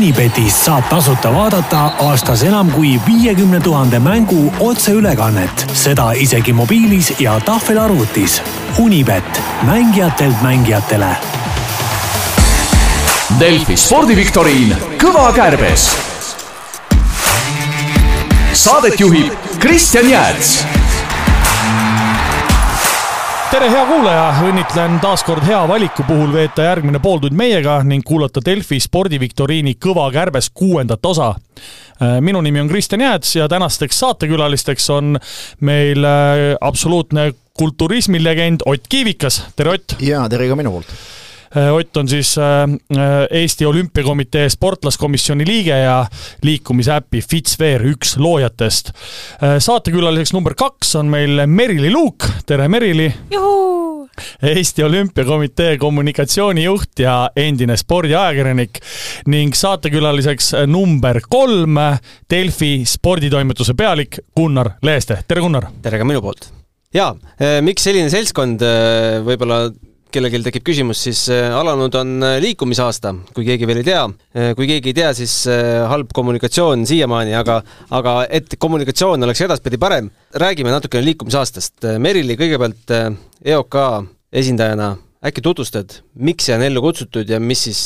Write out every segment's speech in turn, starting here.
Unibetist saab tasuta vaadata aastas enam kui viiekümne tuhande mängu otseülekannet, seda isegi mobiilis ja tahvelarvutis. Unibet, mängijatelt mängijatele. Delfi spordiviktoriin Kõva kärbes. saadet juhib Kristjan Jääts tere, hea kuulaja, õnnitlen taas kord hea valiku puhul veeta järgmine pooltund meiega ning kuulata Delfi spordiviktoriini Kõva kärbes kuuendat osa. minu nimi on Kristjan Jääts ja tänasteks saatekülalisteks on meil äh, absoluutne kulturismilegend Ott Kiivikas, tere Ott! jaa, tere ka minu poolt! Äh, Ott on siis äh, Eesti Olümpiakomitee sportlaskomisjoni liige ja liikumisäpi Fitsveer üks loojatest. saatekülaliseks number kaks on meil Merili Luuk, tere Merili! Eesti Olümpiakomitee kommunikatsioonijuht ja endine spordiajakirjanik ning saatekülaliseks number kolm Delfi sporditoimetuse pealik Gunnar Leeste, tere Gunnar! tere ka minu poolt! jaa, miks selline seltskond, võib-olla kellelgi tekib küsimus, siis alanud on liikumisaasta, kui keegi veel ei tea. kui keegi ei tea, siis halb kommunikatsioon siiamaani, aga, aga et kommunikatsioon oleks edaspidi parem, räägime natukene liikumisaastast. Merili, kõigepealt EOK esindajana äkki tutvustad, miks see on ellu kutsutud ja mis siis,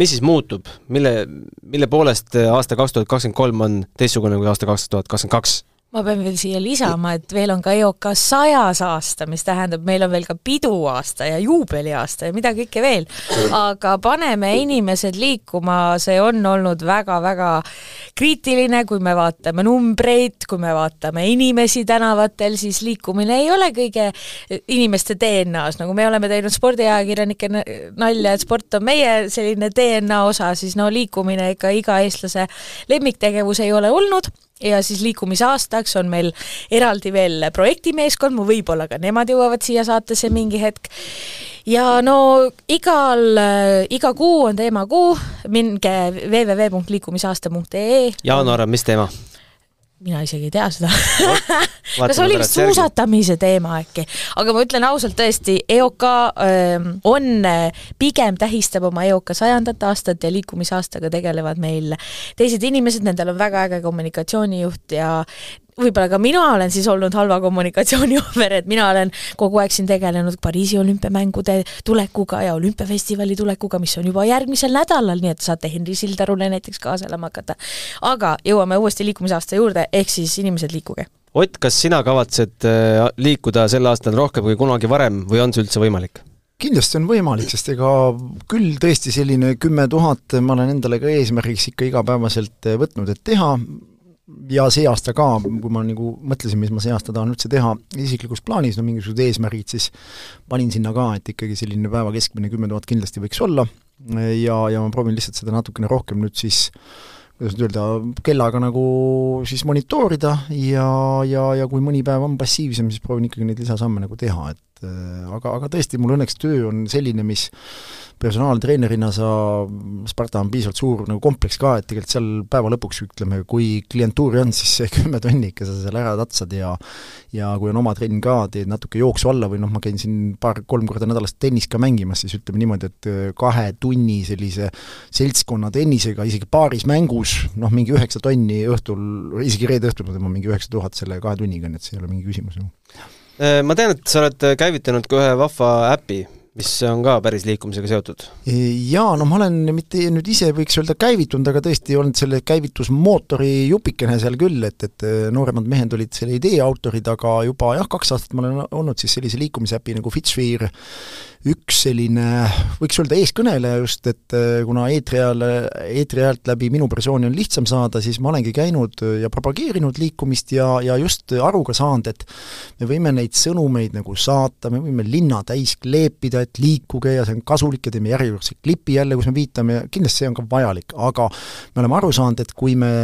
mis siis muutub, mille, mille poolest aasta kaks tuhat kakskümmend kolm on teistsugune kui aasta kaks tuhat kakskümmend kaks? Ma pean veel siia lisama, et veel on ka EOK sajas aasta, mis tähendab, meil on veel ka piduaasta ja juubeliaasta ja mida kõike veel. aga paneme inimesed liikuma, see on olnud väga-väga kriitiline, kui me vaatame numbreid, kui me vaatame inimesi tänavatel, siis liikumine ei ole kõige inimeste DNA-s, nagu me oleme teinud spordiajakirjanike nalja, et sport on meie selline DNA osa, siis no liikumine ikka iga eestlase lemmiktegevus ei ole olnud ja siis liikumisaastaks on meil eraldi veel projektimeeskond, võib-olla ka nemad jõuavad siia saatesse mingi hetk. ja no igal, iga kuu on teemakuu, minge www.liikumisaasta.ee. jaanuar on mis teema? Mina isegi ei tea seda kas oli vist suusatamise teema äkki? aga ma ütlen ausalt tõesti, EOK öö, on, pigem tähistab oma EOK sajandat aastat ja liikumisaastaga tegelevad meil teised inimesed, nendel on väga äge kommunikatsioonijuht ja võib-olla ka mina olen siis olnud halva kommunikatsiooni ohver, et mina olen kogu aeg siin tegelenud Pariisi olümpiamängude tulekuga ja olümpiafestivali tulekuga, mis on juba järgmisel nädalal, nii et saate Henri Sildarule näiteks kaasa elama hakata. aga jõuame uuesti liikumisaasta juurde, ehk siis inimesed, liikuge! Ott, kas sina kavatsed äh, liikuda sel aastal rohkem kui kunagi varem või on see üldse võimalik? kindlasti on võimalik, sest ega küll tõesti selline kümme tuhat ma olen endale ka eesmärgiks ikka igapäevaselt võtnud, et teha, ja see aasta ka, kui ma nagu mõtlesin, mis ma see aasta tahan üldse teha isiklikus plaanis, no mingisugused eesmärgid, siis panin sinna ka, et ikkagi selline päeva keskmine kümme tuhat kindlasti võiks olla. Ja, ja ma proovin lihtsalt seda natukene rohkem nüüd siis kuidas nüüd öelda, kellaga nagu siis monitoorida ja, ja, ja kui mõni päev on passiivsem, siis proovin ikkagi neid lisasamme nagu teha, et aga, aga tõesti, mul õnneks töö on selline, mis personaaltreenerina sa, Sparta on piisavalt suur nagu kompleks ka, et tegelikult seal päeva lõpuks ütleme, kui klientuuri on, siis see kümme tonni ikka sa seal ära tatsad ja ja kui on oma trenn ka, teed natuke jooksu alla või noh, ma käin siin paar-kolm korda nädalas tennist ka mängimas, siis ütleme niimoodi, et kahe tunni sellise seltskonna tennisega isegi paaris mängus, noh, mingi üheksa tonni õhtul, isegi reede õhtul ma tõmban mingi üheksa tuhat selle kahe tunniga, nii et see ei ole mingi küsimus ju. Ma tean, et sa oled käivitanud ka ühe vahva äpi mis on ka päris liikumisega seotud? Jaa, no ma olen mitte nüüd ise võiks öelda käivitunud, aga tõesti olnud selle käivitusmootori jupikene seal küll, et, et nooremad mehed olid selle idee autorid, aga juba jah, kaks aastat ma olen olnud siis sellise liikumisäpi nagu Fitsphere üks selline, võiks öelda eeskõneleja just, et kuna eetri ajal, eetri ajalt läbi minu persooni on lihtsam saada, siis ma olengi käinud ja propageerinud liikumist ja, ja just aru ka saanud, et me võime neid sõnumeid nagu saata, me võime linna täis kleepida, et liikuge ja see on kasulik ja teeme järjekordse klipi jälle, kus me viitame, kindlasti see on ka vajalik, aga me oleme aru saanud, et kui me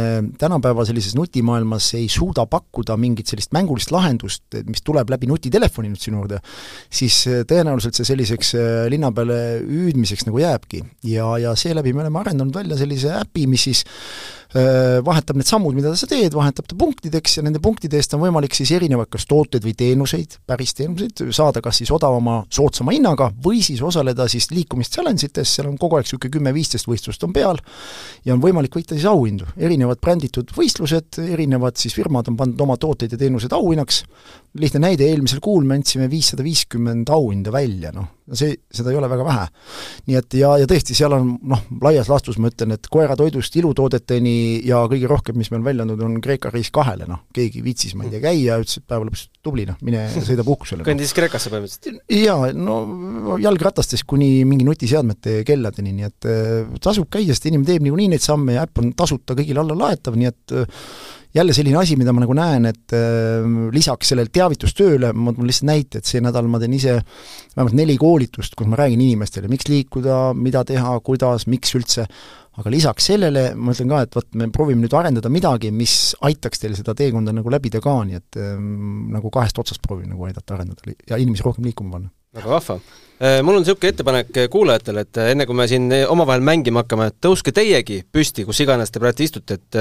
tänapäeva sellises nutimaailmas ei suuda pakkuda mingit sellist mängulist lahendust, mis tuleb läbi nutitelefoni nüüd sinu juurde, siis tõenäoliselt see sellise selliseks äh, linna peale hüüdmiseks nagu jääbki. ja, ja seeläbi me oleme arendanud välja sellise äpi, mis siis vahetab need sammud, mida sa teed, vahetab ta punktideks ja nende punktide eest on võimalik siis erinevaid kas tooteid või teenuseid, päris teenuseid, saada kas siis odavama, soodsama hinnaga või siis osaleda siis liikumist challenge ites, seal on kogu aeg niisugune kümme-viisteist võistlust on peal ja on võimalik võita siis auhindu, erinevad bränditud võistlused, erinevad siis firmad on pannud oma tooteid ja teenused auhinnaks, lihtne näide, eelmisel kuul me andsime viissada viiskümmend auhinda välja, noh, see, seda ei ole väga vähe. nii et ja, ja tõesti, seal on noh, laias laastus ma ütlen, et koeratoidust ilutoodeteni ja kõige rohkem, mis meil välja andnud, on Kreeka reis kahele, noh, keegi viitsis, ma ei tea, käia, ütles, et päeva lõpuks tubli, noh, mine sõida puhkusele no.. kõndis Kreekasse põhimõtteliselt? jaa, no jalgratastest kuni mingi nutiseadmete kelladeni, nii et äh, tasub käia, sest inimene teeb niikuinii neid samme ja äpp on tasuta kõigile alla laetav, nii et äh, jälle selline asi, mida ma nagu näen, et äh, lisaks sellele teavitustööle, ma toon lihtsalt näite, et see nädal ma teen ise vähemalt neli koolitust, kus ma räägin inimestele, miks liikuda, mida teha, kuidas, miks üldse, aga lisaks sellele ma ütlen ka, et vot me proovime nüüd arendada midagi, mis aitaks teil seda teekonda nagu läbida ka, nii et ähm, nagu kahest otsast proovin nagu aidata arendada ja inimesi rohkem liikuma panna. väga vahva. Äh, mul on niisugune ettepanek kuulajatele, et enne kui me siin omavahel mängima hakkame, tõuske teiegi püsti, kus iganes te praegu istute, et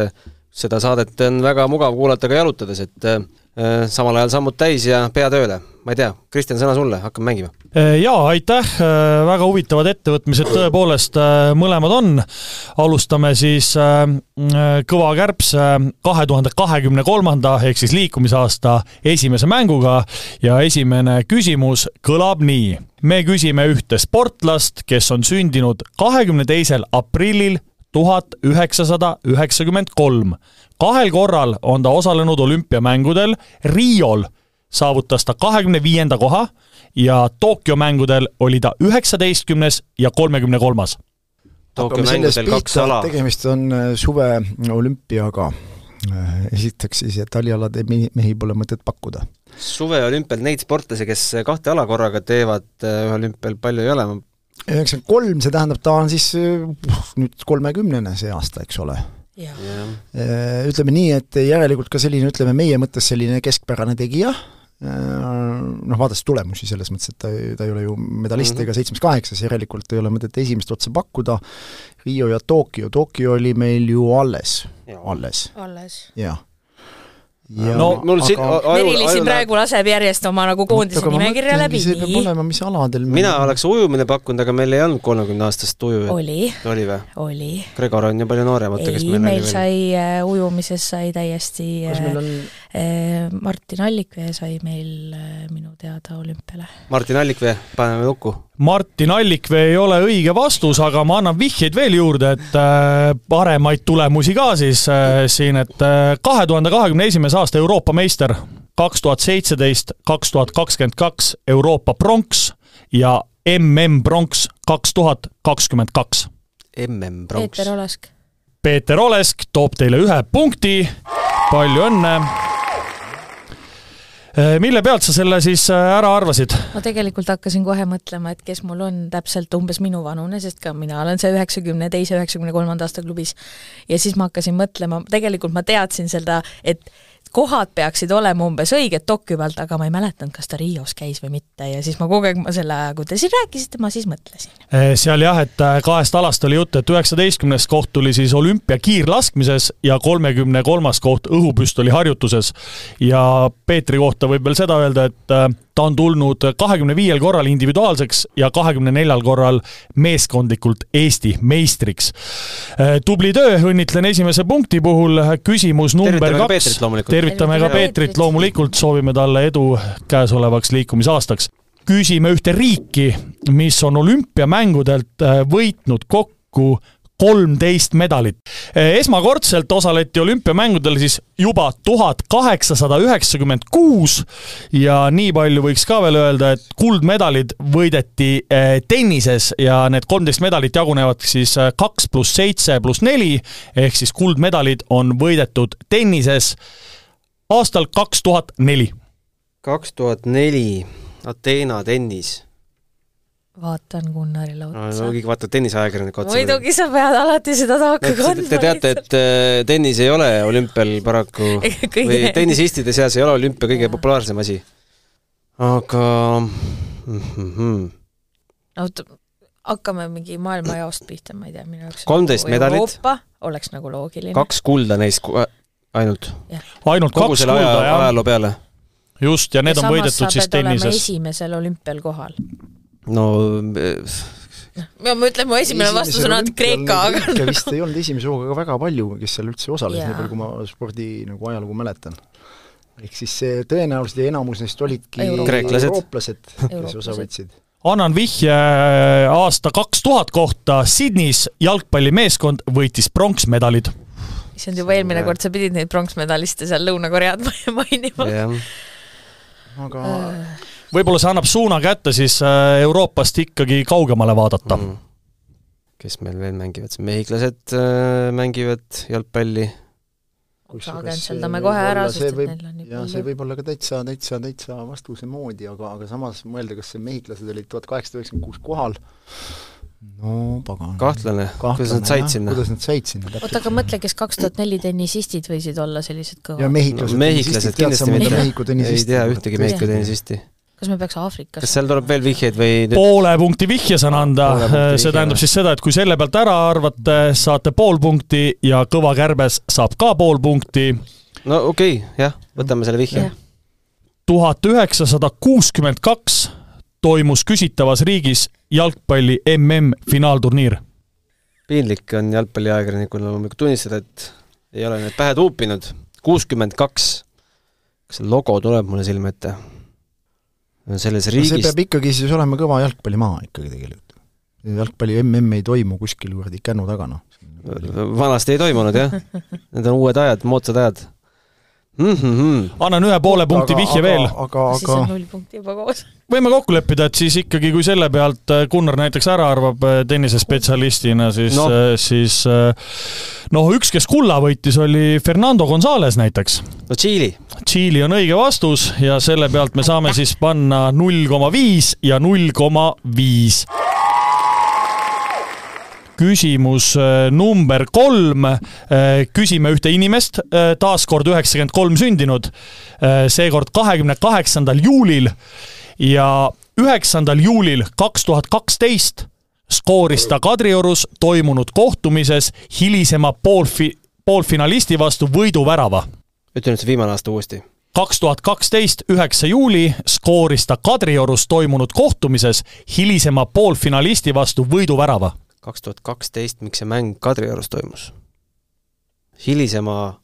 seda saadet on väga mugav kuulata ka jalutades, et äh, samal ajal sammud täis ja pea tööle. ma ei tea, Kristjan, sõna sulle, hakkame mängima. Äh, jaa, aitäh, äh, väga huvitavad ettevõtmised tõepoolest äh, mõlemad on. alustame siis Kõva Kärps kahe tuhande kahekümne kolmanda ehk siis liikumisaasta esimese mänguga ja esimene küsimus kõlab nii. me küsime ühte sportlast, kes on sündinud kahekümne teisel aprillil tuhat üheksasada üheksakümmend kolm. kahel korral on ta osalenud olümpiamängudel, Riol saavutas ta kahekümne viienda koha ja Tokyo mängudel oli ta üheksateistkümnes ja kolmekümne kolmas. Tokyo mängudel kaks ala. tegemist on äh, suveolümpiaga. Äh, esiteks siis, et talialade mehi pole mõtet pakkuda. suveolümpial neid sportlasi, kes kahte ala korraga teevad, äh, olümpial palju ei ole, ma üheksakümmend kolm, see tähendab, ta on siis nüüd kolmekümnene see aasta, eks ole. Äh, ütleme nii, et järelikult ka selline, ütleme meie mõttes selline keskpärane tegija, äh, noh, vaadates tulemusi selles mõttes, et ta, ta ei ole ju medalist mm -hmm. ega seitsmes-kaheksas, järelikult ei ole mõtet esimest otsa pakkuda, Rio ja Tokyo, Tokyo oli meil ju alles, alles. alles. jah Ja, no mul siin aga... Merili siin praegu laseb järjest oma nagu koondise nimekirja läbi, see peab olema, mis aladel mina me... oleks ujumine pakkunud, aga meil ei olnud kolmekümne aastast ujujat. oli. oli või? oli. Gregor on ju palju noorem, oota, kes meil meil sai äh, ujumises sai täiesti kas meil on äh, Martin Allikvee sai meil äh, minu teada olümpiale. Martin Allikvee, paneme lukku Martin Allikvee ei ole õige vastus, aga ma annan vihjeid veel juurde, et äh, paremaid tulemusi ka siis siin, et kahe tuhande kahekümne esimese aasta Euroopa meister, kaks tuhat seitseteist, kaks tuhat kakskümmend kaks Euroopa pronks ja MM pronks kaks tuhat kakskümmend kaks. MM pronks. Peeter Olesk. Peeter Olesk toob teile ühe punkti, palju õnne mille pealt sa selle siis äh, ära arvasid? ma tegelikult hakkasin kohe mõtlema, et kes mul on täpselt umbes minu vanune, sest ka mina olen see üheksakümne teise, üheksakümne kolmanda aasta klubis. ja siis ma hakkasin mõtlema, tegelikult ma teadsin seda, et kohad peaksid olema umbes õiged Tokyo pealt, aga ma ei mäletanud, kas ta Rios käis või mitte ja siis ma kogu aeg, ma selle, kui te siin rääkisite, ma siis mõtlesin. Eh, seal jah, et äh, kahest alast oli juttu, et üheksateistkümnes koht tuli siis olümpia kiirlaskmises ja kolmekümne kolmas koht õhupüstoliharjutuses. ja Peetri kohta võib veel seda öelda, et äh, ta on tulnud kahekümne viiel korral individuaalseks ja kahekümne neljal korral meeskondlikult Eesti meistriks. Äh, tubli töö, õnnitlen esimese punkti puhul, küsimus number kaks. tervitame ka Peetrit. loomulikult, soovime talle edu käesolevaks liikumisaastaks. Küsime ühte riiki, mis on olümpiamängudelt äh, võitnud kokku kolmteist medalit. esmakordselt osaleti olümpiamängudel siis juba tuhat kaheksasada üheksakümmend kuus ja nii palju võiks ka veel öelda, et kuldmedalid võideti eh, tennises ja need kolmteist medalit jagunevad siis eh, kaks pluss seitse pluss neli ehk siis kuldmedalid on võidetud tennises aastal kaks tuhat neli. kaks tuhat neli, Ateena tennis vaatan Gunnarile otsa no,. kõik vaatavad tenniseajakirjaniku otsa. muidugi sa pead alati seda taaka kandma. Te teate, et äh, tennis ei ole olümpial paraku kõige... või tennisistide seas ei ole olümpia kõige populaarsem asi. aga mm. -hmm. oota, hakkame mingi maailmajaost pihta, ma ei tea, minu jaoks 13 medalit. Euroopa oleks nagu loogiline. kaks kulda neist ainult, ainult kogu kaks kulda, jah, ajaloo peale. just, ja need on võidetud siis tennises. esimesel olümpial kohal. No eh, ma mõtlen, mu esimene vastus on alati Kreeka, aga ikka vist ei olnud esimese hooga ka väga palju, kes seal üldse osales, nii palju kui ma spordi nagu ajalugu mäletan. ehk siis see tõenäoliselt ja enamus neist olidki Kreeklased. eurooplased, kes osa võtsid. annan vihje äh, aasta kaks tuhat kohta, Sydneys jalgpallimeeskond võitis pronksmedalid. issand, juba eelmine kord sa pidid neid pronksmedaliste seal Lõuna-Koread mainima. jah, aga võib-olla see annab suuna kätte siis äh, Euroopast ikkagi kaugemale vaadata mm.. kes meil veel mängivad, mehhiklased äh, mängivad jalgpalli. agentserdame kohe ära, see sest et võib, neil on nii jah, see palju. võib olla ka täitsa, täitsa, täitsa vastuse moodi, aga, aga samas mõelda, kas see mehhiklased olid tuhat kaheksasada üheksakümmend kuus kohal, no pagan. kahtlane, kuidas nad said sinna? kuidas nad said sinna oota, aga mõtle, kes kaks tuhat neli tennisistid võisid olla sellised ja kõvad. mehhiklased No mehhiklased kindlasti mitte. Ei tea ühtegi Mehhiko tennisisti. Kas me peaks Aafrikas kas seal tuleb veel vihjeid või nüüd poole punkti vihje saan anda see vihje tähendab või? siis seda, et kui selle pealt ära arvate, saate pool punkti ja Kõva Kärbes saab ka pool punkti. no okei okay,, jah, võtame selle vihje tuhat üheksasada kuuskümmend kaks toimus küsitavas riigis jalgpalli MM-finaalturniir. piinlik on jalgpalliajakirjanikul loomulikult tunnistada, et ei ole need pähe tuupinud. kuuskümmend kaks. kas see logo tuleb mulle silme ette? Selles see riigis peab ikkagi siis olema kõva jalgpallimaa ikkagi tegelikult. jalgpalli mm ei toimu kuskil kuradi kännu taga, noh. vanasti ei toimunud jah, need on uued ajad, moodsad ajad mm. -hmm. annan ühe poole punkti vihje veel. aga, siis on aga null punkti juba koos. võime kokku leppida, et siis ikkagi, kui selle pealt äh, Gunnar näiteks ära arvab äh, tennisespetsialistina, siis no., siis äh, noh, üks, kes kulla võitis, oli Fernando Gonzalez näiteks. no Tšiili, Tšiili on õige vastus ja selle pealt me saame siis panna null koma viis ja null koma viis küsimus äh, number kolm. küsime ühte inimest, taaskord üheksakümmend kolm sündinud, seekord kahekümne kaheksandal juulil ja üheksandal juulil kaks tuhat kaksteist skooris ta Kadriorus toimunud kohtumises hilisema poolfi-, poolfinalisti vastu võiduvärava ütle nüüd see viimane aasta uuesti. kaks tuhat kaksteist, üheksa juuli skooris ta Kadriorus toimunud kohtumises hilisema poolfinalisti vastu võiduvärava. Kaks tuhat kaksteist, miks see mäng Kadriorus toimus? hilisema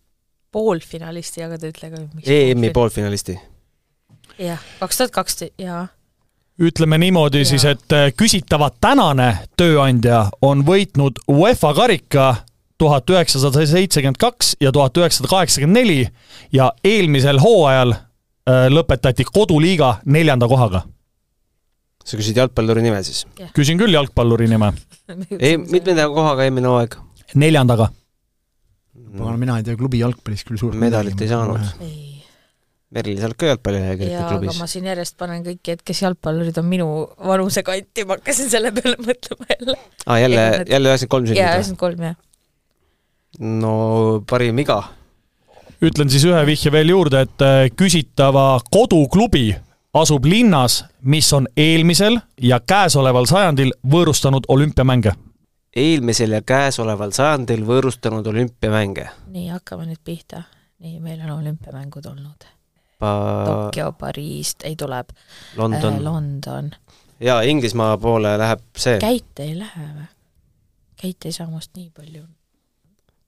poolfinalisti, aga ta ütle ka. EM-i. poolfinalisti. jah, kaks tuhat kaksteist, jaa. ütleme niimoodi Jaa. siis, et äh, küsitava tänane tööandja on võitnud UEFA karika tuhat üheksasada seitsekümmend kaks ja tuhat üheksasada kaheksakümmend neli ja eelmisel hooajal äh, lõpetati koduliiga neljanda kohaga. Sa küsid jalgpalluri nime siis? küsin küll jalgpalluri nime. ei, mitmenda kohaga eelmine hooaeg? neljandaga. pagan, mina ei tea klubi jalgpallist küll suurt Medalit ei saanud. ei, Merli, sa oled ka jalgpalliajakirjanik jaa, aga klubis ma. siin järjest panen kõiki, et kes jalgpallurid on minu vanuse kanti, ma hakkasin selle peale mõtlema jälle. aa, Ah, jälle jälle üheksakümmend kolm jaa, sündinud üheksakümmend kolm, jah. no parim iga. ütlen siis ühe vihje veel juurde, et äh, küsitava koduklubi asub linnas, mis on eelmisel ja käesoleval sajandil võõrustanud olümpiamänge. eelmisel ja käesoleval sajandil võõrustanud olümpiamänge. nii, hakkame nüüd pihta. nii, meil on olümpiamängud olnud. Pa-, Tokyo, Pariis, ei tuleb äh,, London. London. jaa, Inglismaa poole läheb see. Käit ei lähe või? Käit ei saa must nii palju.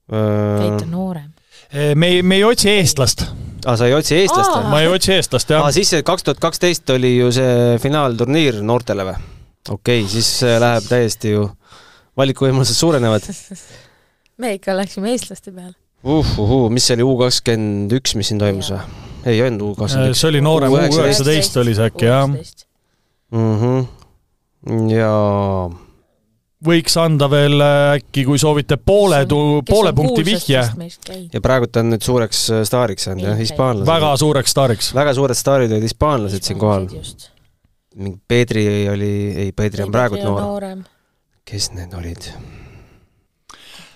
Käit on noorem. me ei, me ei otsi eestlast, aa, sa ei otsi eestlast või? ma ei otsi eestlast jah aa, siis see kaks tuhat kaksteist oli ju see finaalturniir noortele või? okei okay,, siis äh, läheb täiesti ju, valikuvõimalused suurenevad me ikka läksime eestlaste peale. uhuhuu, mis see oli, U kakskümmend üks, mis siin toimus või? ei olnud U kakskümmend üks. see oli noorem, U U19. üheksateist oli see äkki jah. Mhm. Võiks anda veel äh, äkki, kui soovite poole, poole punkti vihje, ja praegult on nüüd suureks äh, staariks saanud jah, hispaanlased. väga suureks staariks. väga suured staarid olid hispaanlased siin kohal. mingi Pedri oli, ei Pedri on praegult noor. noorem. kes need olid?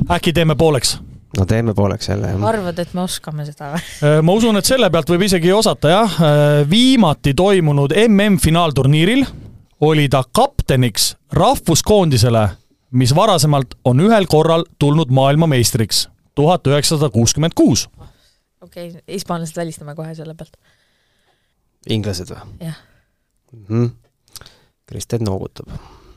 äkki teeme pooleks? no teeme pooleks jälle jah. arvad, et me oskame seda või? Äh, ma usun, et selle pealt võib isegi osata jah, viimati toimunud MM-finaalturniiril oli ta kapteniks rahvuskoondisele, mis varasemalt on ühel korral tulnud maailmameistriks, tuhat üheksasada kuuskümmend kuus. okei okay,, hispaanlased välistame kohe selle pealt. inglased või? jah mm -hmm.. Kristjan noogutab.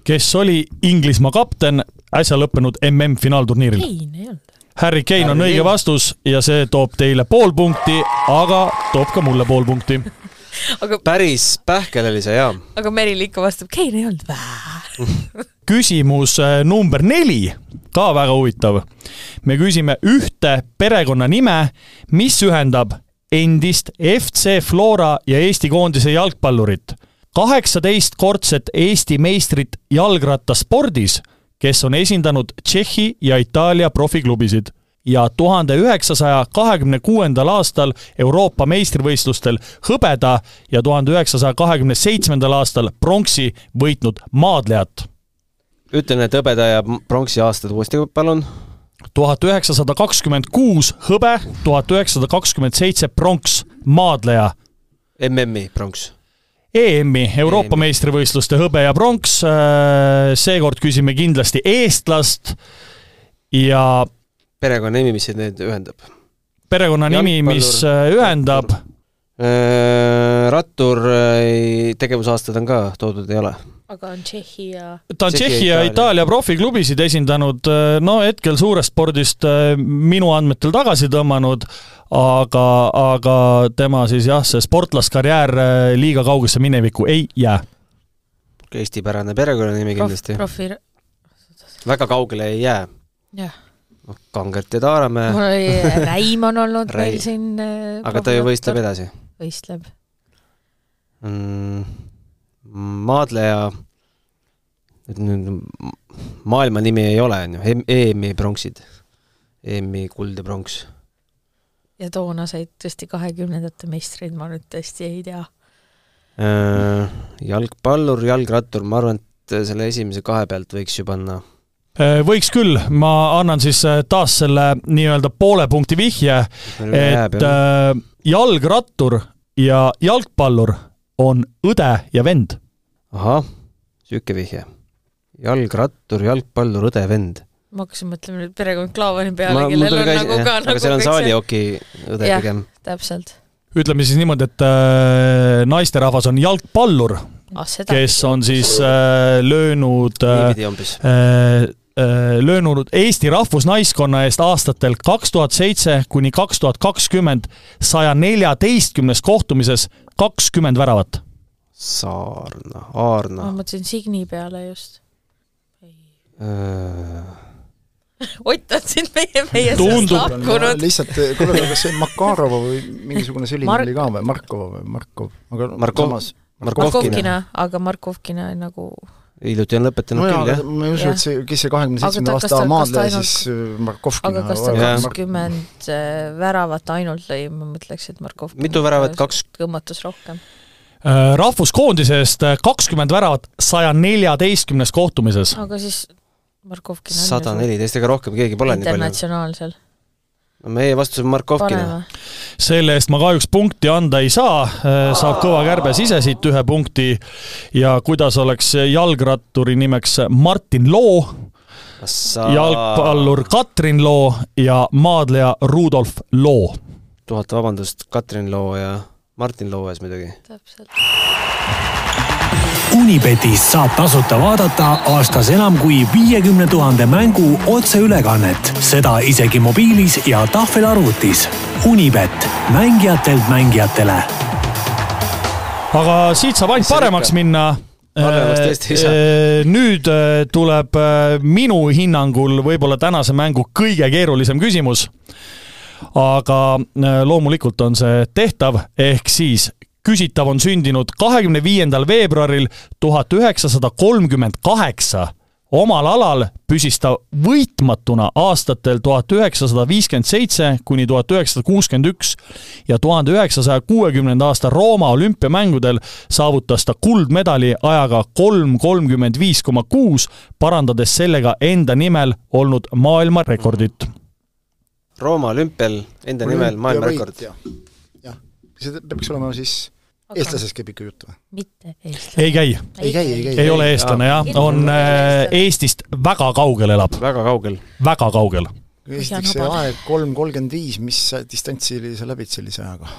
kes oli Inglismaa kapten äsja lõppenud MM-finaalturniiril? Kein ei olnud. Harry Kane on Harry õige Kane. vastus ja see toob teile pool punkti, aga toob ka mulle pool punkti. Aga, päris pähkel oli see jaa. aga Meril ikka vastab, Kein ei olnud vää. küsimus äh, number neli, ka väga huvitav. me küsime ühte perekonnanime, mis ühendab endist FC Flora ja Eesti koondise jalgpallurit, kaheksateistkordset Eesti meistrit jalgrattaspordis, kes on esindanud Tšehhi ja Itaalia profiklubisid ja tuhande üheksasaja kahekümne kuuendal aastal Euroopa meistrivõistlustel hõbeda ja tuhande üheksasaja kahekümne seitsmendal aastal pronksi võitnud maadlejat ütlen need hõbeda ja pronksi aastad uuesti, palun. tuhat üheksasada kakskümmend kuus hõbe, tuhat üheksasada kakskümmend seitse pronks, maadleja. MM-i pronks. EM-i, Euroopa meistrivõistluste hõbe ja pronks. seekord küsime kindlasti eestlast ja perekonnanimi, mis neid ühendab? perekonnanimi, mis äh, ühendab? rattur tegevusaastad on ka toodud, ei ole? aga on Tšehhi ja ta on Tšehhi ja Itaalia profiklubisid esindanud, no hetkel suurest spordist äh, minu andmetel tagasi tõmmanud, aga, aga tema siis jah, see sportlaskarjäär äh, liiga kaugesse minevikku ei jää. eestipärane perekonnanimi prof, kindlasti. väga kaugele ei jää. jah. Noh, Kangert ja Taaramäe. mul oli Räim on olnud Räim. meil siin äh, aga ta ju võistleb edasi. võistleb mm,. maadleja, nüüd maailma nimi ei ole, on ju, EM-i pronksid. EM-i kuld ja pronks. ja toonaseid tõesti kahekümnendate meistreid ma nüüd tõesti ei tea. Äh, jalgpallur, jalgrattur, ma arvan, et selle esimese kahe pealt võiks ju panna Äh, võiks küll, ma annan siis äh, taas selle nii-öelda poole punkti vihje, et äh, jalgrattur ja jalgpallur on õde ja vend. ahah, niisugune vihje. jalgrattur, jalgpallur, õde, vend. ma hakkasin mõtlema nüüd perekond Klaavani peale, kellel on nagu ka aga seal on saalioki õde jah, pigem. täpselt. ütleme siis niimoodi, et äh, naisterahvas on jalgpallur, ah, seda kes on siis äh, löönud äh, äh, äh, löönud Eesti rahvusnaiskonna eest aastatel kaks tuhat seitse kuni kaks tuhat kakskümmend saja neljateistkümnes kohtumises kakskümmend väravat. Saarna, Aarna ma mõtlesin Signi peale just. äh, Ott on siin meie, meie Tundub- seast lahkunud. lihtsalt, kuule, kas see Makarova või mingisugune selline Mark- oli ka või, Markova või Markov, aga Markov-. Markovkina, aga Markovkina nagu hiljuti on lõpetanud no küll, jah. aga ma ei usu, et see, kes see kahekümne seitsmenda aasta maadleja ainult- siis äh, Markovkina aga kas ta kakskümmend äh, väravat ainult lõi, ma mõtleks, et Markovkina mitu väravat, kaks, tõmmatas rohkem. Äh, rahvuskoondise eest kakskümmend väravat saja neljateistkümnes kohtumises. aga siis Markovkina sada neliteist, ega rohkem keegi pole nii palju. internatsionaalsel. Meie vastus on Markovkina. selle eest ma kahjuks punkti anda ei saa, saab Kõva Kärbes ise siit ühe punkti ja kuidas oleks jalgratturi nimeks Martin Loo, jalgpallur Katrin Loo ja maadleja Rudolf Loo. tuhat vabandust Katrin Loo ja Martin Loo ees muidugi. täpselt. Unibetist saab tasuta vaadata aastas enam kui viiekümne tuhande mängu otseülekannet, seda isegi mobiilis ja tahvelarvutis. Unibet, mängijatelt mängijatele aga siit saab ainult paremaks minna. Saa. Äh, nüüd äh, tuleb äh, minu hinnangul võib-olla tänase mängu kõige keerulisem küsimus. aga äh, loomulikult on see tehtav, ehk siis küsitav on sündinud kahekümne viiendal veebruaril tuhat üheksasada kolmkümmend kaheksa omal alal püsis ta võitmatuna aastatel tuhat üheksasada viiskümmend seitse kuni tuhat üheksasada kuuskümmend üks ja tuhande üheksasaja kuuekümnenda aasta Rooma olümpiamängudel saavutas ta kuldmedali ajaga kolm kolmkümmend viis koma kuus, parandades sellega enda nimel olnud maailmarekordit. Rooma olümpial enda nimel maailmarekord. jah, see peaks olema siis eestlasest käib ikka jutt või? mitte eestlane. ei käi, ei käi, ei käi. ei ole eestlane jah, on äh, Eestist väga kaugel elab, väga kaugel. väga kaugel. esiteks see aeg kolm kolmkümmend viis, mis distantsi sa läbid sellise ajaga?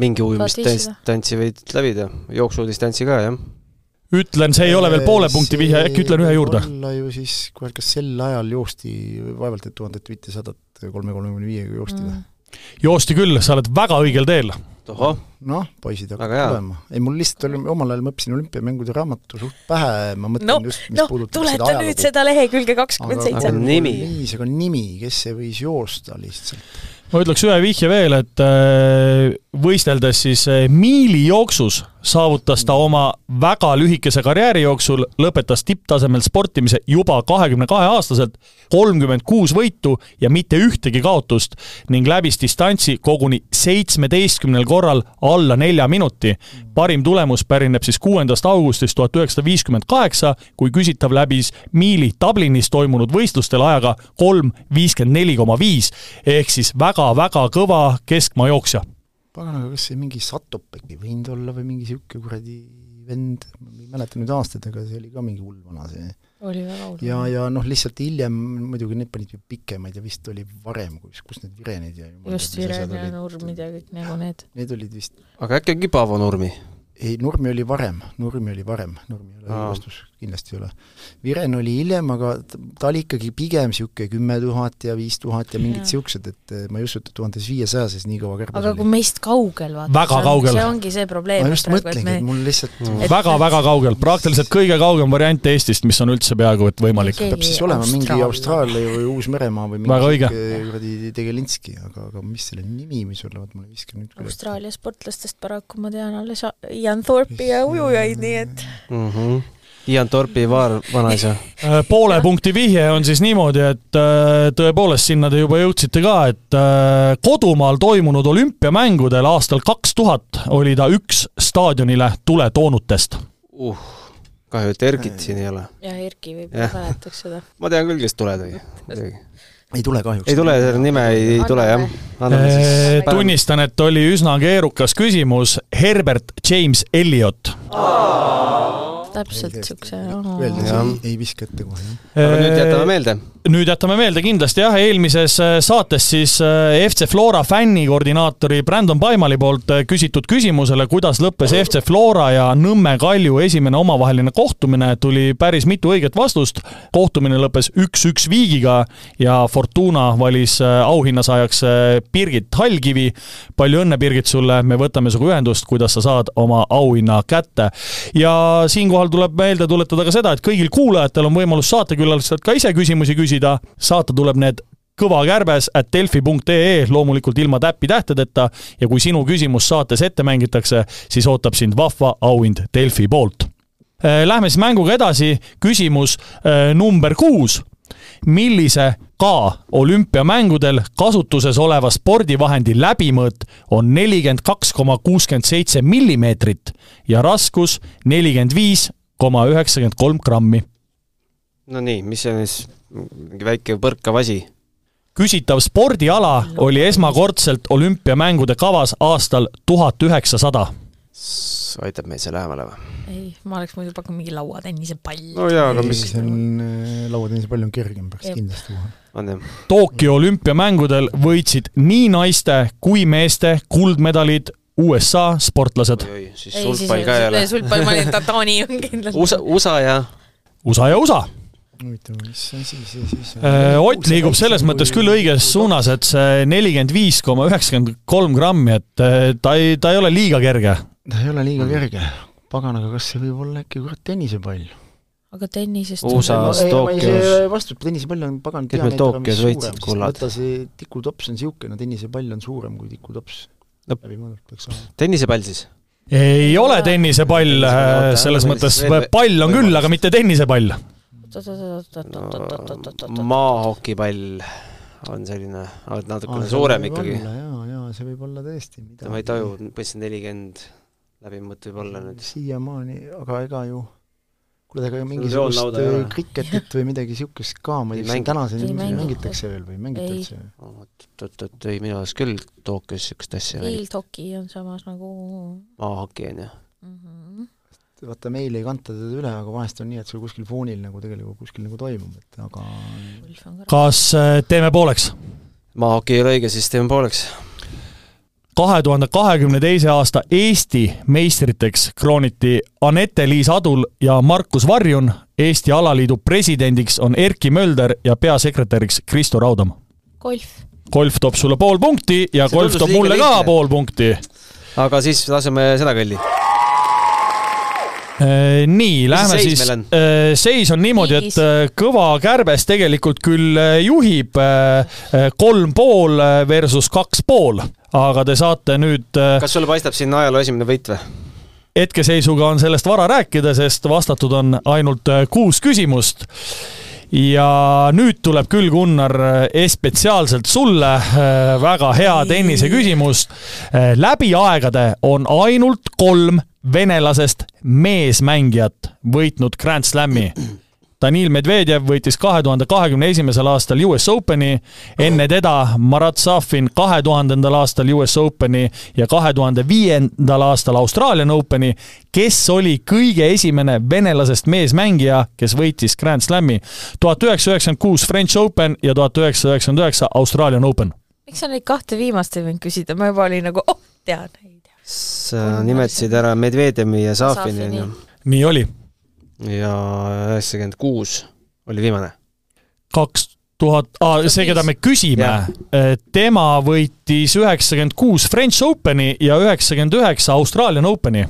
mingi ujumisdistantsi võid läbida, jooksudistantsi ka, jah. ütlen, see ei ole veel poole punkti vihje, äkki ütlen ühe juurde. olla ju siis, kurat, kas sel ajal joosti vaevalt et tuhandet viitesadat kolme kolmekümne viiega joosti või? Joosti küll, sa oled väga õigel teel. tohoh, noh, poisid hakkavad tulema. ei, mul lihtsalt oli, omal ajal ma õppisin olümpiamängude raamatu suht pähe, ma mõtlen no just, mis noh, puudutab tuleta seda nüüd ajalugu. seda lehekülge kakskümmend aga seitse. nimi? viis, aga nimi, kes see võis joosta lihtsalt? ma ütleks ühe vihje veel, et äh, võisteldes siis äh, miilijooksus saavutas ta oma väga lühikese karjääri jooksul, lõpetas tipptasemel sportimise juba kahekümne kahe aastaselt, kolmkümmend kuus võitu ja mitte ühtegi kaotust ning läbis distantsi koguni seitsmeteistkümnel korral alla nelja minuti. parim tulemus pärineb siis kuuendast augustist tuhat üheksasada viiskümmend kaheksa, kui küsitav läbis miili Dublinis toimunud võistlustel ajaga kolm viiskümmend neli koma viis ehk siis väga-väga kõva keskmaa jooksja. pagan, aga kas see mingi Satop äkki võinud olla või mingi niisugune kuradi vend, ma ei mäleta nüüd aastaid, aga see oli ka mingi hull vana see. oli väga hull. ja, ja noh, lihtsalt hiljem muidugi need panid ju pikemaid ja vist oli varem, kus, kus need virenid ja just Viren ja Nurmid ja kõik nagu need. Need olid vist, aga äkki ongi Paavo Nurmi? ei, Nurmi oli varem, Nurmi oli varem, Nurmi Aa. vastus, kindlasti ei ole. Viren oli hiljem, aga ta oli ikkagi pigem niisugune kümme tuhat ja viis tuhat ja mingid niisugused, et eh, ma ei usu, et tuhandes viiesajases nii kõva kärbes aga kui oli. meist kaugel vaata. Väga kaugel. see ongi see probleem. ma just mõtlengi, et mul lihtsalt Et- väga-väga kaugel, praktiliselt kõige kaugem variant Eestist, mis on üldse peaaegu et võimalik. Peab siis olema mingi Austraalia. Või Uus-Meremaa või mingi kuradi Tegelinski, aga, aga mis selle nimi võis olla, vot mul ei viska nüüd. Austraalia sportlastest paraku ma tean alles Ian Thorpe'i ja ujujaid, nii et mm. -hmm. Ian Torpi vaar, vanaisa. Äh, poole punkti vihje on siis niimoodi, et äh, tõepoolest sinna te juba jõudsite ka, et äh, kodumaal toimunud olümpiamängudel aastal kaks tuhat oli ta üks staadionile tule toonutest. uh, kahju, et Erkit siin ei ole. ja Erki võib-olla Jah. mäletaks seda. ma tean küll, kes tule tõi. ei tule kahjuks. ei tule, selle nime ei, ei tule jah tunnistan, et oli üsna keerukas küsimus, Herbert James Elliot. Täpselt Jah. ei, ei viska ette kohe, jah. aga nüüd jätame meelde. nüüd jätame meelde kindlasti jah, eelmises äh, saates siis äh, FC Flora fännikoordinaatori Brandon Paimali poolt äh, küsitud küsimusele, kuidas lõppes FC Flora ja Nõmme Kalju esimene omavaheline kohtumine, tuli päris mitu õiget vastust. kohtumine lõppes üks-üks viigiga ja Fortuna valis äh, auhinnasaajaks äh, Birgit Hallkivi. palju õnne, Birgit, sulle, me võtame sinuga ühendust, kuidas sa saad oma auhinna kätte. ja siinkohal tuleb meelde tuletada ka seda, et kõigil kuulajatel on võimalus saatekülalistelt ka ise küsimusi küsida, saata tuleb need kõva kärbes at delfi.ee, loomulikult ilma täppi-tähtedeta ja kui sinu küsimus saates ette mängitakse, siis ootab sind vahva auhind Delfi poolt. Lähme siis mänguga edasi, küsimus äh, number kuus millise ka olümpiamängudel kasutuses oleva spordivahendi läbimõõt on nelikümmend kaks koma kuuskümmend seitse millimeetrit ja raskus nelikümmend viis koma üheksakümmend kolm grammi. no nii, mis see on siis, mingi väike põrkav asi? küsitav spordiala oli esmakordselt olümpiamängude kavas aastal tuhat üheksasada. Aitab meid see lähemale või? ei, ma oleks muidu pakkunud mingi lauatennise pall. no jaa, aga mis see on äh, lauatennise palju on kergem, peaks Jep. kindlasti kohe. on jah? Tokyo olümpiamängudel võitsid nii naiste kui meeste kuldmedalid USA sportlased. siis ei, siis sulgpall ka ei ole. sulgpall, ma olin, Taani on kindlasti. USA, USA ja USA ja USA. huvitav, mis asi see siis on? Äh, Ott liigub selles mõttes küll õiges suunas, et see nelikümmend viis koma üheksakümmend kolm grammi, et äh, ta ei, ta ei ole liiga kerge. Ta ei ole liiga kerge. pagan, aga kas see võib olla äkki kurat tennisepall? aga tennisest USA-s, ei, ma Tokyos. vastu, tennisepall on pagan Kes meil Tokyos võitsid suurem. kullad? vaata see tikutops on niisugune, tennisepall on suurem kui tikutops No.. tennisepall siis? ei ole tennisepall, selles mõttes pall on küll, aga mitte tennisepall. maahokipall on selline, natukene suurem ikkagi. jaa, jaa, see võib olla tõesti. ma ei taju, mõtlesin nelikümmend läbimõõt võib olla nüüd. siiamaani, aga ega ju kuule, aga mingisugust kriketit või midagi niisugust ka, ma ei tea, kas mängi- tänaseni mängitakse veel või mängitakse? oot-oot-oot, ei minu arust küll Tokyos niisugust asja ei. Field hockey on samas nagu maahoki on ju. mm -hmm. vaata, meil ei kanta teda üle, aga vahest on nii, et sul kuskil foonil nagu tegelikult kuskil nagu toimub, et aga kas äh, teeme pooleks? maahoki ei ole õige, siis teeme pooleks. Kahe tuhande kahekümne teise aasta Eesti meistriteks krooniti Anette-Liis Adul ja Markus Varjun. Eesti alaliidu presidendiks on Erki Mölder ja peasekretäriks Kristo Raudam. golf. golf toob sulle pool punkti ja See golf toob mulle ka lihtne. pool punkti. aga siis laseme seda kõlli. Äh, nii, lähme seis siis on?, seis on niimoodi, et äh, Kõva Kärbes tegelikult küll äh, juhib äh, äh, kolm pool äh, versus kaks pool, aga te saate nüüd äh, kas sulle paistab siin ajaloo esimene võit või? hetkeseisuga on sellest vara rääkida, sest vastatud on ainult äh, kuus küsimust. ja nüüd tuleb küll, Gunnar, äh, spetsiaalselt sulle äh, väga hea tennise küsimus. läbi aegade on ainult kolm venelasest meesmängijat võitnud Grand Slami. Danil Medvedjev võitis kahe tuhande kahekümne esimesel aastal US Openi, enne teda Marat Safin kahe tuhandendal aastal US Openi ja kahe tuhande viiendal aastal Australian Openi, kes oli kõige esimene venelasest meesmängija, kes võitis Grand Slami. tuhat üheksasada üheksakümmend kuus French Open ja tuhat üheksasada üheksakümmend üheksa Australian Open. miks sa neid kahte viimast ei võinud küsida, ma juba olin nagu, oh, tean. Sa nimetasid ära Medvedjevi ja Safini Safini. onju. nii oli. ja üheksakümmend kuus oli viimane. kaks tuhat, see, keda me küsime, tema võitis üheksakümmend kuus French Openi ja üheksakümmend üheksa Australian Openi.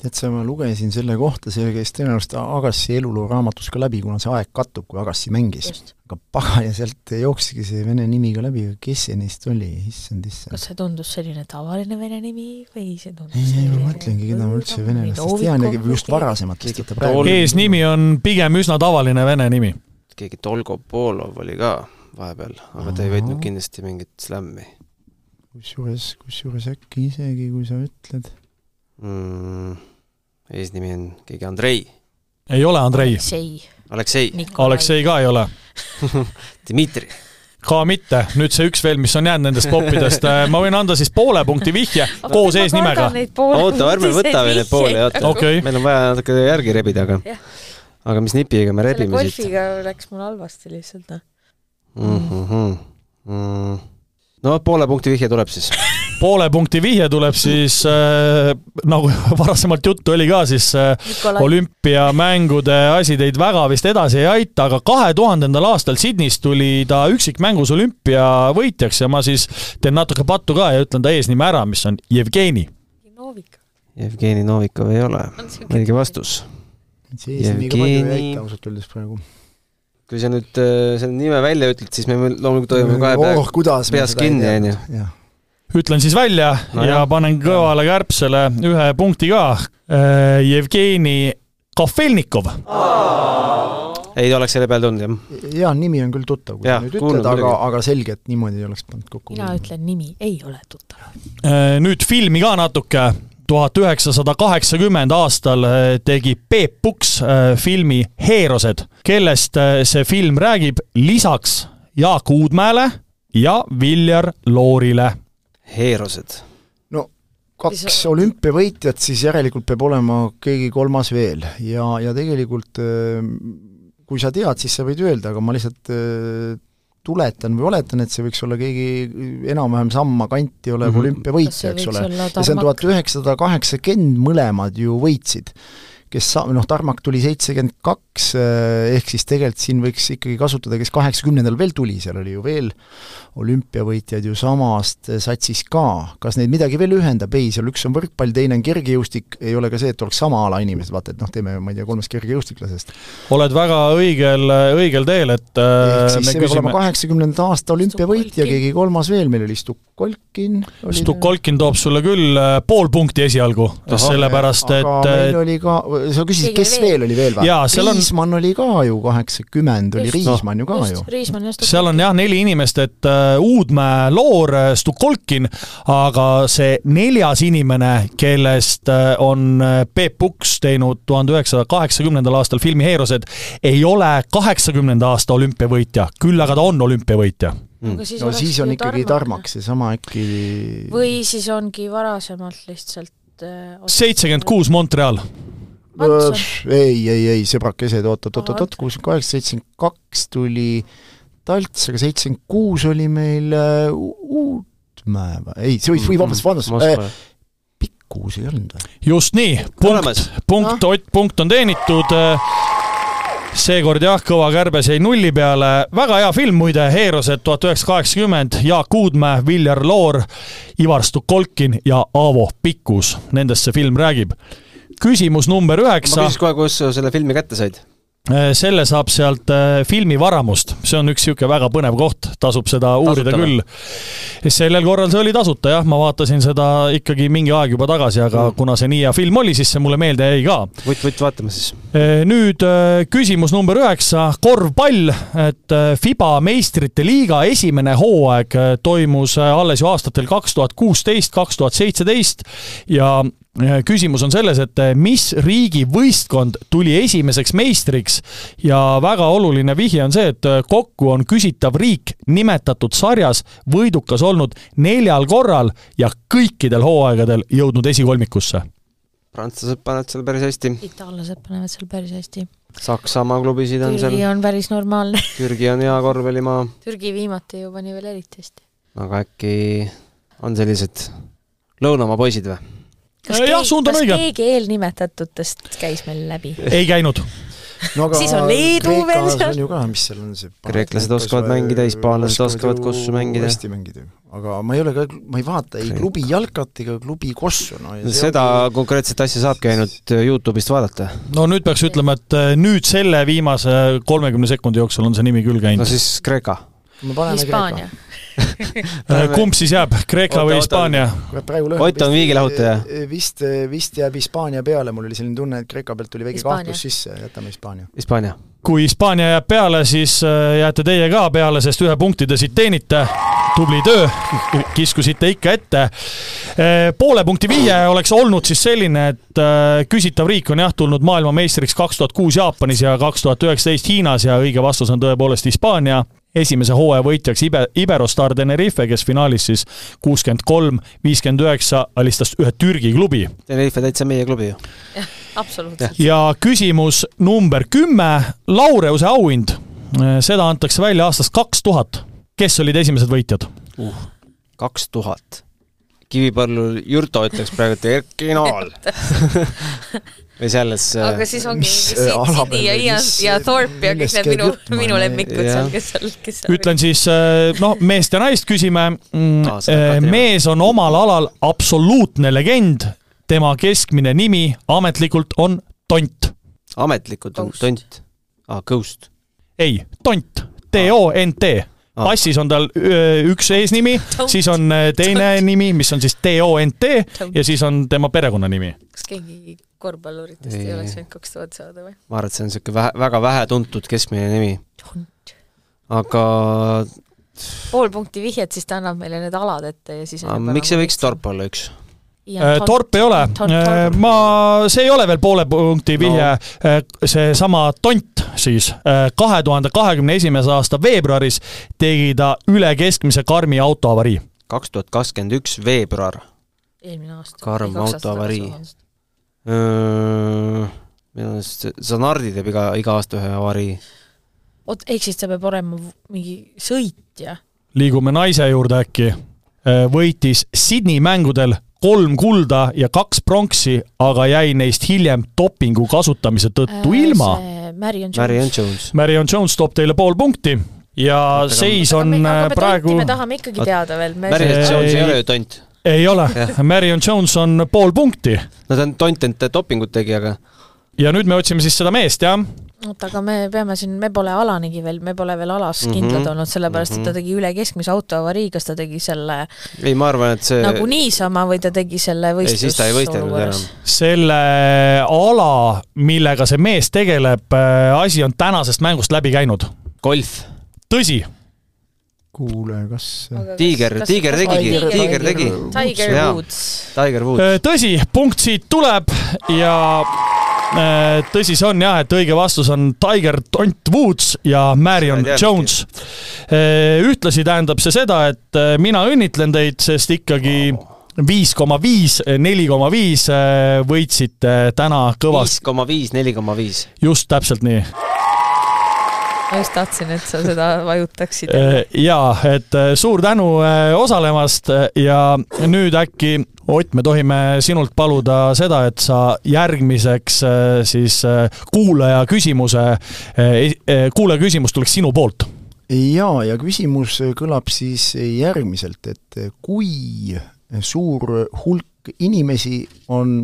Tead sa, ma lugesin selle kohta, see käis tõenäoliselt Agassi eluloo raamatus ka läbi, kuna see aeg kattub, kui Agassi mängis. aga pagan ja sealt jooksiski see vene nimi ka läbi, kes see neist oli, issand, issand. kas see tundus selline tavaline vene nimi või see tundus ei, ei, ma mõtlengi, keda ma üldse venelastest tean ja just varasematest, vaata Tol- praegu eesnimi on pigem üsna tavaline vene nimi. keegi Dolgopolov oli ka vahepeal, aga ta ei võitnud kindlasti mingit slämmi kusjuures, kusjuures äkki isegi, kui sa ütled mm,. eesnimi on keegi Andrei, ei ole Andrei, Aleksei, Aleksei, Nikolai. Aleksei ka ei ole. Dmitri. ka mitte, nüüd see üks veel, mis on jäänud nendest poppidest, ma võin anda siis poole punkti vihje koos eesnimega. oota, ärme võta veel neid pooli, oota Okei. meil on vaja natuke järgi rebida, aga aga mis nipiga me rebime siit golfiga läks mul halvasti lihtsalt, noh. mm? -hmm. Mm. no poole punkti vihje tuleb siis. poole punkti vihje tuleb siis äh, nagu varasemalt juttu oli ka, siis äh, olümpiamängude asi teid väga vist edasi ei aita, aga kahe tuhandendal aastal Sydneys tuli ta üksikmängus olümpiavõitjaks ja ma siis teen natuke pattu ka ja ütlen ta eesnime ära, mis on Jevgeni. Jevgeni Novikov ei ole õige vastus. Jevgeni- ausalt öeldes praegu. kui sa nüüd äh, selle nime välja ütled, siis me loomulikult hoiame kahe oh, peas kinni, onju. Ütlen siis välja No ja jah. panen kõvale kärbsele ühe punkti ka. Jevgeni Kafelnikov. ei oleks selle peale tulnud, jah? jaa, nimi on küll tuttav, kui sa nüüd ütled, aga, aga selge, et niimoodi ei oleks pannud kokku. mina ütlen nimi, ei ole tuttav. nüüd filmi ka natuke. tuhat üheksasada kaheksakümmend aastal äh, tegi Peep Puks äh, filmi Heerosed, kellest äh, see film räägib lisaks Jaak Uudmäele ja Viljar Loorile. Heerosed. no kaks olümpiavõitjat, siis järelikult peab olema keegi kolmas veel ja, ja tegelikult äh, kui sa tead, siis sa võid öelda, aga ma lihtsalt äh, tuletan või oletan, et see võiks olla keegi enam-vähem samma kanti olev mm -hmm. olümpiavõitja, eks ole. ja see on tuhat üheksasada kaheksakümmend, mõlemad ju võitsid. Kes sa-, noh, Tarmak tuli seitsekümmend kaks, ehk siis tegelikult siin võiks ikkagi kasutada, kes kaheksakümnendal veel tuli, seal oli ju veel olümpiavõitjaid ju samast satsist ka. kas neid midagi veel ühendab? ei, seal üks on võrkpall, teine on kergejõustik, ei ole ka see, et oleks sama ala inimesed, vaata, et noh, teeme, ma ei tea, kolmest kergejõustiklasest. oled väga õigel, õigel teel, et äh, ehk siis me see peab olema kaheksakümnenda aasta olümpiavõitja, keegi kolmas veel, meil oli Stukolkin. Stukolkin toob sulle küll äh, pool punkti esialgu, sellepärast et aga meil äh, oli ka sa küsisid, kes oli veel? veel oli veel või? Seal on- Riismann oli ka ju kaheksakümmend, oli Just. Riismann ju ka ju. Riismann just. seal on jah neli inimest, et äh, Uudmäe, Loor, Stukolkin, aga see neljas inimene, kellest äh, on äh, Peep Puks teinud tuhande üheksasaja kaheksakümnendal aastal filmi Heerosed, ei ole kaheksakümnenda aasta olümpiavõitja, küll aga ta on olümpiavõitja. aga siis, no siis on ju ikkagi Tarmaks, seesama äkki või siis ongi varasemalt lihtsalt äh, seitsekümmend kuus Montreal. Ei, ei, ei, sõbrakesed, oot, oot, oot, oot, oot, kuuskümmend kaheksa, seitsekümmend kaks tuli Talts, aga seitsekümmend kuus oli meil äh, U- Uutmäe või, ei, see oli, või vabandust, vabandust äh. Pikkuus ei olnud või? just nii, punkt. punkt, Ott, punkt on teenitud. seekord jah, Kõva kärbes jäi nulli peale, väga hea film muide, Heerosed tuhat üheksasada kaheksakümmend, Jaak Uudmäe, Viljar Loor, Ivar Stukolkin ja Aavo Pikkus, nendest see film räägib. Küsimus number ma üheksa küsiks kohe, kus sa selle filmi kätte said? Eh, selle saab sealt eh, filmi Varamust, see on üks niisugune väga põnev koht, tasub seda uurida või? küll. sellel korral see oli tasuta jah, ma vaatasin seda ikkagi mingi aeg juba tagasi, aga Mm. kuna see nii hea film oli, siis see mulle meelde jäi ka. vutt, vutt, vaatame siis. Eh, nüüd küsimus number üheksa, korvpall, et Fiba meistrite liiga esimene hooaeg toimus alles ju aastatel kaks tuhat kuusteist, kaks tuhat seitseteist ja küsimus on selles, et eh, mis riigi võistkond tuli esimeseks meistriks ja väga oluline vihje on see, et eh, kokku on küsitav riik nimetatud sarjas võidukas olnud neljal korral ja kõikidel hooaegadel jõudnud esikolmikusse. prantslased panevad seal päris hästi, itaallased panevad seal päris hästi. Saksamaa klubisid on seal Türgi, on päris normaalne. Türgi on hea korvpallimaa, Türgi viimati ju pani veel eriti hästi. aga äkki on sellised lõunamaa poisid või? Kas Jah, keegi, on kas õige. keegi eelnimetatutest käis meil läbi? ei käinud no aga Siis on Leedu veel seal. on ju ka, mis seal on see Kreeklased oskavad mängida, hispaanlased oskavad kossu mängida. hästi mängida. aga ma ei ole ka, ma ei vaata ei klubi jalkat ega klubi kossu, no ja seda ongi- konkreetset asja saabki ainult Youtube'ist vaadata. no nüüd peaks ütlema, et äh, nüüd selle viimase kolmekümne sekundi jooksul on see nimi küll no käinud. siis Kreeka. Hispaania Kreeka.. Äh, kumb siis jääb, Kreeka või. Hispaania? Ott on vist- viigilahutaja. vist, vist jääb Hispaania peale, mul oli selline tunne, et Kreeka pealt tuli väike kahtlus sisse, jätame Hispaania. Hispaania. kui Hispaania jääb peale, siis äh, jääte teie ka peale, sest ühe punkti te siit teenite. tubli töö, kiskusite ikka ette. poole punkti viie oleks olnud siis selline, et äh, küsitav riik on jah tulnud maailmameistriks kaks tuhat kuus Jaapanis ja kaks tuhat üheksateist Hiinas ja õige vastus on tõepoolest Hispaania esimese hooaja võitjaks Ibe, Iberostar Tenerife, kes finaalis siis kuuskümmend kolm, viiskümmend üheksa alistas ühe Türgi klubi. Tenerife täitsa meie klubi ju. absoluutselt. ja küsimus number kümme, Laureuse auhind. seda antakse välja aastast kaks tuhat. kes olid esimesed võitjad? kaks tuhat. Kivipõllul Jürto ütleks praegu, et Erki Nool. või selles aga siis ongi mis, äh, ja Ian ja Thorpe ja kõik need minu minu lemmikud seal, kes seal, kes seal ütlen siis noh, meest ja naist küsime mm, seda ka teeme. mees on omal alal absoluutne legend, tema keskmine nimi ametlikult on Tont. ametlikult on tont. aa, Ghost. ei, Tont, T-O-N-T. Passis on tal üks eesnimi, siis on äh, teine nimi, mis on siis T-O-N-T Tont. ja siis on tema perekonnanimi. kas keegi korvpalluritest ei Ei. oleks võinud kaks tuhat saada või? ma arvan, et see on niisugune vähe, väga vähetuntud keskmine nimi. aga pool punkti vihjet, siis ta annab meile need alad ette ja siis aga miks ei võiks? Torp olla üks? Äh, Torp ei ole, ma, see ei ole veel poole punkti vihje no., seesama Tont siis kahe tuhande kahekümne esimese aasta veebruaris tegi ta üle keskmise karmi autoavarii. kaks tuhat kakskümmend üks veebruar. eelmine aasta. Karm autoavarii. minu meelest Zanardi teeb iga, iga aasta ühe avarii. oot, ehk siis ta peab olema mingi sõitja? liigume naise juurde äkki. võitis Sydney mängudel kolm kulda ja kaks pronksi, aga jäi neist hiljem dopingu kasutamise tõttu ilma. Marion Jones. Marion Jones. Toob teile pool punkti ja aga- seis on äh, praegu me tahame ikkagi teada veel. Marion Ei- Jones ei ole ju tont. ei ole, Marion Jones on pool punkti no ta on tont, ent dopingut tegi, aga ja nüüd me otsime siis seda meest, jah. Oota, aga me peame siin, me pole Alanigi veel, me pole veel alas mhm. kindlad mm -hmm. olnud, sellepärast et ta mhm. tegi üle keskmise autoavarii, kas ta tegi selle ei, ma arvan, et see nagu niisama või ta tegi selle võistlus ei, siis ta ei võistelnud enam. selle ala, millega see mees tegeleb, äh, asi on tänasest mängust läbi käinud. golf. tõsi kuule, kas Tiiger, Tiiger tegigi, Tiiger tegi. Tiger Woods. Tiger Woods. Äh, tõsi, punkt siit tuleb ja tõsi see on jah, et õige vastus on Tiger Tont Woods ja Marion Jones. Äh, ühtlasi tähendab see seda, et äh, mina õnnitlen teid, sest ikkagi viis koma viis, neli koma viis võitsite täna kõvasti. viis koma viis, neli koma viis. just täpselt nii ma just tahtsin, et sa seda vajutaksid. jaa, et suur tänu osalemast ja nüüd äkki Ott, me tohime sinult paluda seda, et sa järgmiseks äh, siis äh, kuulaja küsimuse, äh, kuulaja küsimus tuleks sinu poolt. jaa, ja küsimus kõlab siis järgmiselt, et kui suur hulk inimesi on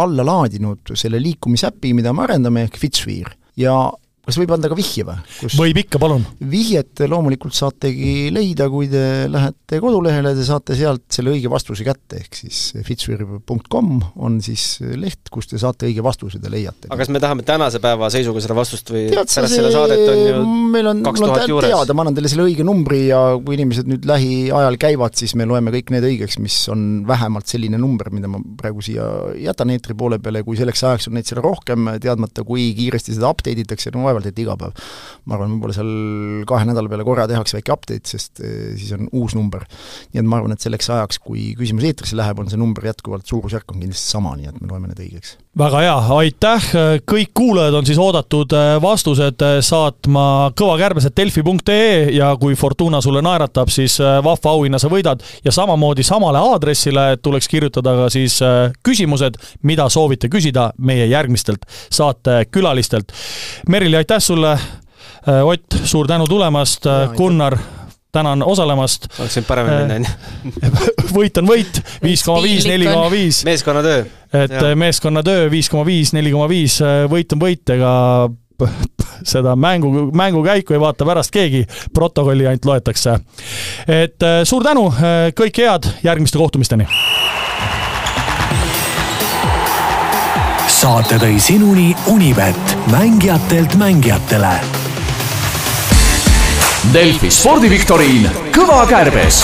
alla laadinud selle liikumisäpi, mida me arendame, ehk Fitsphere, ja kas võib anda ka vihje või? võib ikka, palun. vihjet loomulikult saategi leida, kui te lähete kodulehele, te saate sealt selle õige vastuse kätte, ehk siis fitswir.com on siis leht, kus te saate õige vastuse, te leiate. aga kas me tahame tänase päeva seisuga seda vastust või Tead, pärast seda saadet on ju meil on, mul on teada, ma annan teile selle õige numbri ja kui inimesed nüüd lähiajal käivad, siis me loeme kõik need õigeks, mis on vähemalt selline number, mida ma praegu siia jätan eetri poole peale, kui selleks ajaks on neid seal rohkem, teadmata, kui kiiresti seda update itakse, no vaevalt et iga päev. ma arvan, võib-olla seal kahe nädala peale korra tehakse väike update, sest eh, siis on uus number. nii et ma arvan, et selleks ajaks, kui küsimus eetrisse läheb, on see number jätkuvalt, suurusjärk on kindlasti sama, nii et me loeme need õigeks. Väga hea, aitäh, kõik kuulajad on siis oodatud eh, vastused eh, saatma kõvakärbesed.delfi.ee ja kui Fortuna sulle naeratab, siis vahva auhinna sa võidad. Ja samamoodi samale aadressile tuleks kirjutada ka siis küsimused, mida soovite küsida meie järgmistelt saatekülalistelt. Merili, aitäh sulle, äh, Ott, suur tänu tulemast, äh, Gunnar, tänan osalemast. oleks võinud paremini minna, on ju. võit on võit, viis koma viis, neli koma viis. meeskonnatöö. et ja. meeskonnatöö viis koma viis, neli koma viis, võit on võit, ega seda mängu, mängukäiku ei vaata pärast keegi, protokolli ainult loetakse. et äh, suur tänu, kõike head, järgmiste kohtumisteni saate tõi sinuni Unibet, mängijatelt mängijatele. Delfi spordiviktoriin Kõva kärbes